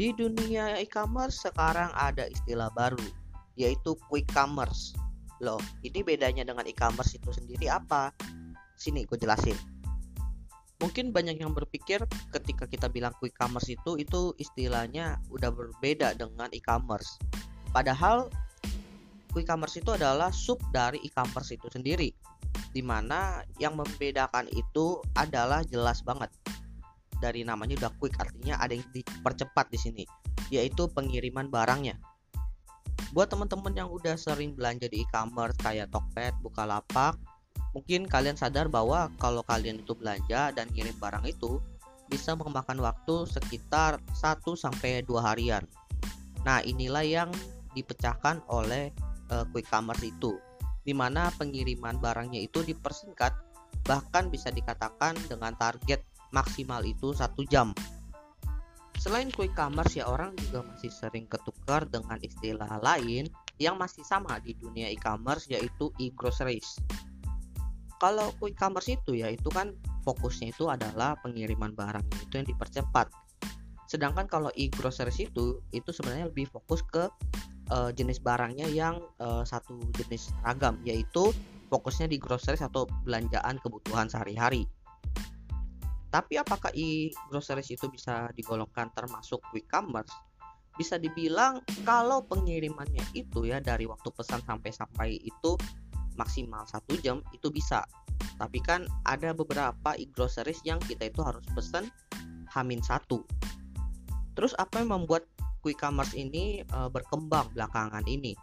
Di dunia e-commerce sekarang ada istilah baru yaitu quick commerce. Loh, ini bedanya dengan e-commerce itu sendiri apa? Sini gue jelasin. Mungkin banyak yang berpikir ketika kita bilang quick commerce itu itu istilahnya udah berbeda dengan e-commerce. Padahal quick commerce itu adalah sub dari e-commerce itu sendiri. Di mana yang membedakan itu adalah jelas banget dari namanya udah quick artinya ada yang dipercepat di sini yaitu pengiriman barangnya buat teman-teman yang udah sering belanja di e-commerce kayak Tokped, Bukalapak, mungkin kalian sadar bahwa kalau kalian itu belanja dan ngirim barang itu bisa memakan waktu sekitar 1 sampai 2 harian. Nah, inilah yang dipecahkan oleh uh, quick commerce itu di mana pengiriman barangnya itu dipersingkat bahkan bisa dikatakan dengan target maksimal itu satu jam Selain quick commerce ya orang juga masih sering ketukar dengan istilah lain yang masih sama di dunia e-commerce yaitu e-groceries. Kalau quick commerce itu ya itu kan fokusnya itu adalah pengiriman barang itu yang dipercepat. Sedangkan kalau e-groceries itu itu sebenarnya lebih fokus ke uh, jenis barangnya yang uh, satu jenis ragam yaitu fokusnya di groceries atau belanjaan kebutuhan sehari-hari. Tapi apakah e-groceries itu bisa digolongkan termasuk quick commerce? Bisa dibilang kalau pengirimannya itu ya dari waktu pesan sampai sampai itu maksimal satu jam itu bisa. Tapi kan ada beberapa e-groceries yang kita itu harus pesan hamin satu. Terus apa yang membuat quick commerce ini e, berkembang belakangan ini?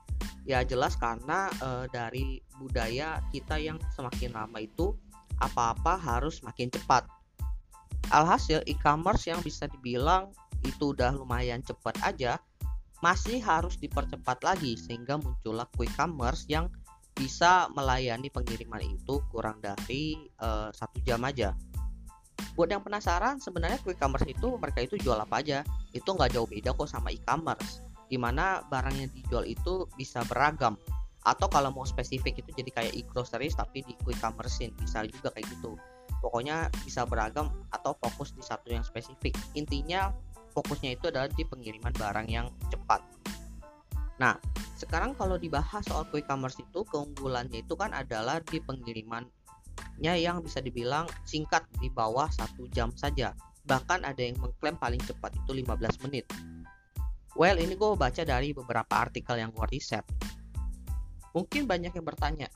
Ya jelas karena e, dari budaya kita yang semakin lama itu apa-apa harus makin cepat Alhasil e-commerce yang bisa dibilang itu udah lumayan cepat aja masih harus dipercepat lagi sehingga muncullah quick commerce yang bisa melayani pengiriman itu kurang dari uh, satu jam aja. Buat yang penasaran, sebenarnya quick commerce itu mereka itu jual apa aja? Itu nggak jauh beda kok sama e-commerce, di mana barang yang dijual itu bisa beragam. Atau kalau mau spesifik itu jadi kayak e-groceries tapi di quick commerce bisa juga kayak gitu pokoknya bisa beragam atau fokus di satu yang spesifik. Intinya fokusnya itu adalah di pengiriman barang yang cepat. Nah sekarang kalau dibahas soal quick commerce itu keunggulannya itu kan adalah di pengirimannya yang bisa dibilang singkat di bawah satu jam saja. Bahkan ada yang mengklaim paling cepat itu 15 menit. Well ini gue baca dari beberapa artikel yang gue riset. Mungkin banyak yang bertanya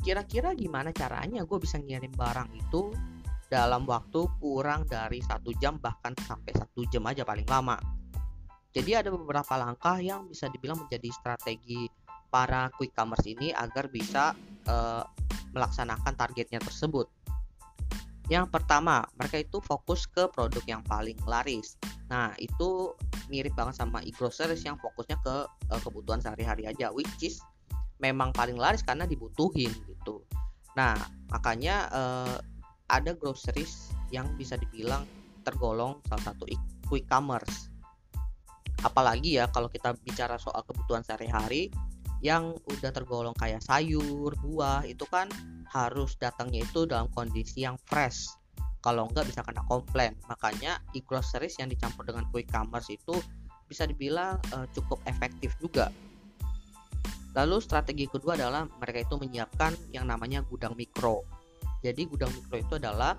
kira-kira gimana caranya gue bisa ngirim barang itu dalam waktu kurang dari satu jam bahkan sampai satu jam aja paling lama? Jadi ada beberapa langkah yang bisa dibilang menjadi strategi para quick commerce ini agar bisa uh, melaksanakan targetnya tersebut. Yang pertama mereka itu fokus ke produk yang paling laris. Nah itu mirip banget sama e-groceries yang fokusnya ke uh, kebutuhan sehari-hari aja which is memang paling laris karena dibutuhin gitu. Nah, makanya uh, ada groceries yang bisa dibilang tergolong salah satu quick commerce. Apalagi ya kalau kita bicara soal kebutuhan sehari-hari yang udah tergolong kayak sayur, buah itu kan harus datangnya itu dalam kondisi yang fresh. Kalau enggak bisa kena komplain. Makanya e-groceries yang dicampur dengan quick commerce itu bisa dibilang uh, cukup efektif juga Lalu strategi kedua adalah mereka itu menyiapkan yang namanya gudang mikro. Jadi gudang mikro itu adalah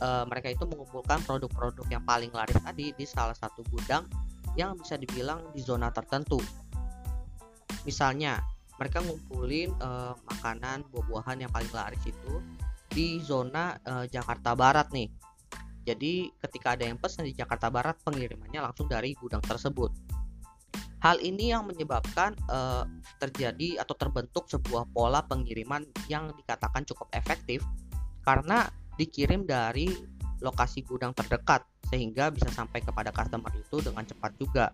e, mereka itu mengumpulkan produk-produk yang paling laris tadi di salah satu gudang yang bisa dibilang di zona tertentu. Misalnya, mereka ngumpulin e, makanan buah-buahan yang paling laris itu di zona e, Jakarta Barat nih. Jadi ketika ada yang pesan di Jakarta Barat, pengirimannya langsung dari gudang tersebut. Hal ini yang menyebabkan uh, terjadi atau terbentuk sebuah pola pengiriman yang dikatakan cukup efektif karena dikirim dari lokasi gudang terdekat sehingga bisa sampai kepada customer itu dengan cepat juga.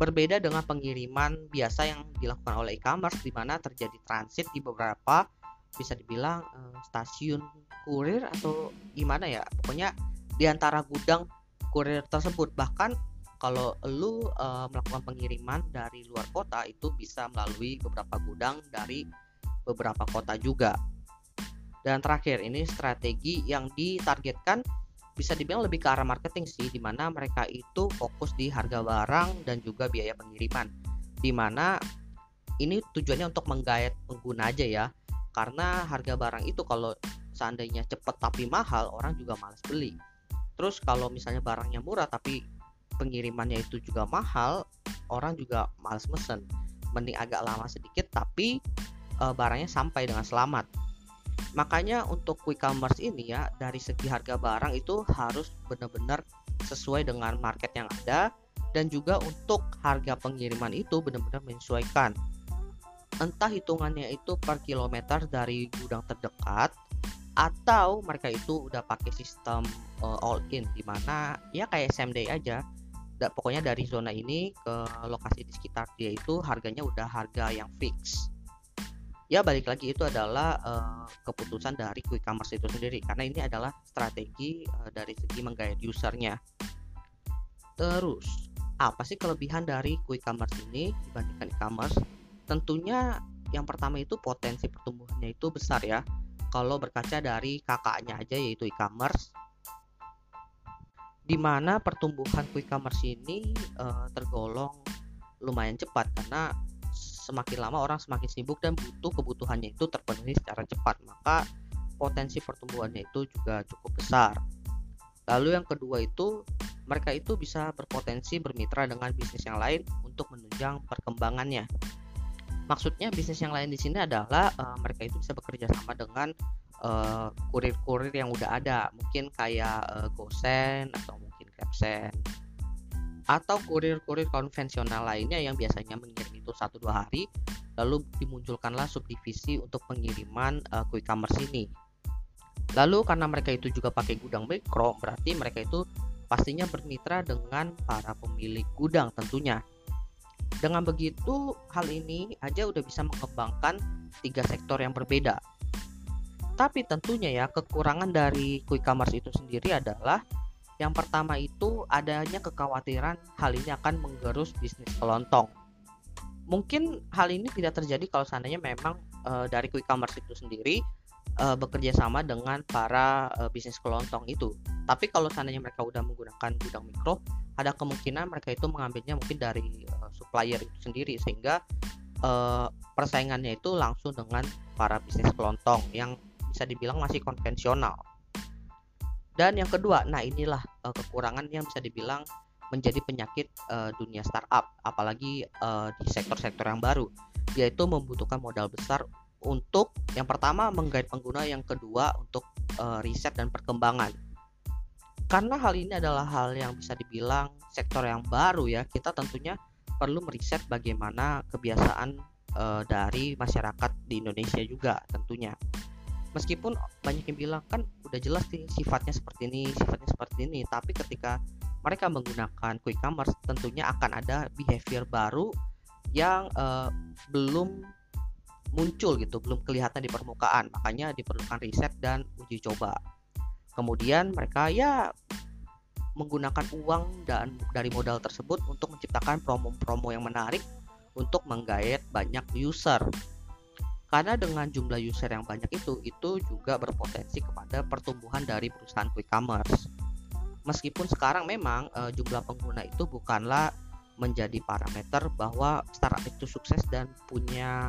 Berbeda dengan pengiriman biasa yang dilakukan oleh e-commerce di mana terjadi transit di beberapa bisa dibilang uh, stasiun kurir atau gimana ya. Pokoknya di antara gudang kurir tersebut bahkan kalau lu uh, melakukan pengiriman dari luar kota itu bisa melalui beberapa gudang dari beberapa kota juga. Dan terakhir ini strategi yang ditargetkan bisa dibilang lebih ke arah marketing sih di mana mereka itu fokus di harga barang dan juga biaya pengiriman di mana ini tujuannya untuk menggait pengguna aja ya karena harga barang itu kalau seandainya cepet tapi mahal orang juga males beli terus kalau misalnya barangnya murah tapi pengirimannya itu juga mahal orang juga males mesen. Mending agak lama sedikit tapi e, barangnya sampai dengan selamat. Makanya untuk quick commerce ini ya dari segi harga barang itu harus benar-benar sesuai dengan market yang ada dan juga untuk harga pengiriman itu benar-benar menyesuaikan. Entah hitungannya itu per kilometer dari gudang terdekat atau mereka itu udah pakai sistem uh, all in di mana ya kayak same day aja da, pokoknya dari zona ini ke lokasi di sekitar dia itu harganya udah harga yang fix. Ya balik lagi itu adalah uh, keputusan dari quick commerce itu sendiri. Karena ini adalah strategi uh, dari segi menggait usernya. Terus apa sih kelebihan dari quick commerce ini dibandingkan e-commerce? Tentunya yang pertama itu potensi pertumbuhannya itu besar ya. Kalau berkaca dari kakaknya aja yaitu e-commerce di mana pertumbuhan quick commerce ini uh, tergolong lumayan cepat karena semakin lama orang semakin sibuk dan butuh kebutuhannya itu terpenuhi secara cepat maka potensi pertumbuhannya itu juga cukup besar. Lalu yang kedua itu mereka itu bisa berpotensi bermitra dengan bisnis yang lain untuk menunjang perkembangannya. Maksudnya bisnis yang lain di sini adalah uh, mereka itu bisa bekerja sama dengan uh, kurir-kurir yang udah ada. Mungkin kayak uh, GoSend atau mungkin Capsend atau kurir-kurir konvensional lainnya yang biasanya mengirim itu satu dua hari lalu dimunculkanlah subdivisi untuk pengiriman uh, quick commerce ini. Lalu karena mereka itu juga pakai gudang mikro berarti mereka itu pastinya bermitra dengan para pemilik gudang tentunya. Dengan begitu hal ini aja udah bisa mengembangkan tiga sektor yang berbeda tapi tentunya ya kekurangan dari quick commerce itu sendiri adalah yang pertama itu adanya kekhawatiran hal ini akan menggerus bisnis kelontong. Mungkin hal ini tidak terjadi kalau seandainya memang e, dari quick commerce itu sendiri e, bekerja sama dengan para e, bisnis kelontong itu. Tapi kalau seandainya mereka udah menggunakan gudang mikro, ada kemungkinan mereka itu mengambilnya mungkin dari e, supplier itu sendiri sehingga e, persaingannya itu langsung dengan para bisnis kelontong yang bisa dibilang masih konvensional dan yang kedua, nah inilah uh, kekurangan yang bisa dibilang menjadi penyakit uh, dunia startup, apalagi uh, di sektor-sektor yang baru, yaitu membutuhkan modal besar untuk yang pertama menggait pengguna, yang kedua untuk uh, riset dan perkembangan. Karena hal ini adalah hal yang bisa dibilang sektor yang baru ya, kita tentunya perlu meriset bagaimana kebiasaan uh, dari masyarakat di Indonesia juga tentunya meskipun banyak yang bilang kan udah jelas sih sifatnya seperti ini sifatnya seperti ini. Tapi ketika mereka menggunakan quick commerce tentunya akan ada behavior baru yang uh, belum muncul gitu belum kelihatan di permukaan. Makanya diperlukan riset dan uji coba. Kemudian mereka ya menggunakan uang dan dari modal tersebut untuk menciptakan promo-promo yang menarik untuk menggait banyak user karena dengan jumlah user yang banyak itu, itu juga berpotensi kepada pertumbuhan dari perusahaan quick commerce. Meskipun sekarang memang e, jumlah pengguna itu bukanlah menjadi parameter bahwa startup itu sukses dan punya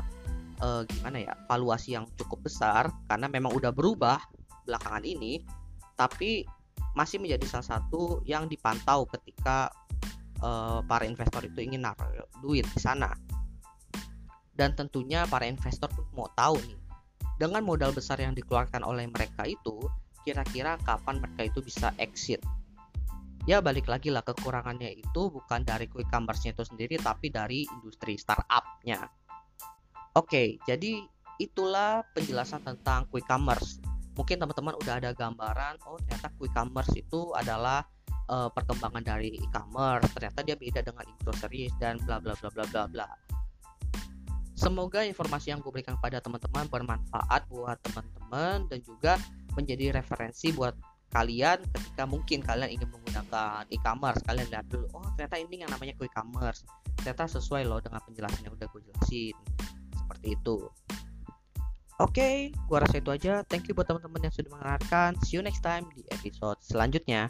e, gimana ya valuasi yang cukup besar karena memang udah berubah belakangan ini, tapi masih menjadi salah satu yang dipantau ketika e, para investor itu ingin naruh duit di sana dan tentunya para investor pun mau tahu nih dengan modal besar yang dikeluarkan oleh mereka itu kira-kira kapan mereka itu bisa exit? Ya balik lagi lah kekurangannya itu bukan dari quick commerce-nya itu sendiri tapi dari industri startup-nya. Oke jadi itulah penjelasan tentang quick commerce. Mungkin teman-teman udah ada gambaran oh ternyata quick commerce itu adalah uh, perkembangan dari e-commerce ternyata dia beda dengan e-groceries dan bla bla bla bla bla bla Semoga informasi yang gue berikan pada teman-teman bermanfaat buat teman-teman dan juga menjadi referensi buat kalian ketika mungkin kalian ingin menggunakan e-commerce kalian lihat dulu oh ternyata ini yang namanya e-commerce ternyata sesuai loh dengan penjelasan yang udah gue jelasin seperti itu Oke, gua rasa itu aja. Thank you buat teman-teman yang sudah mendengarkan. See you next time di episode selanjutnya.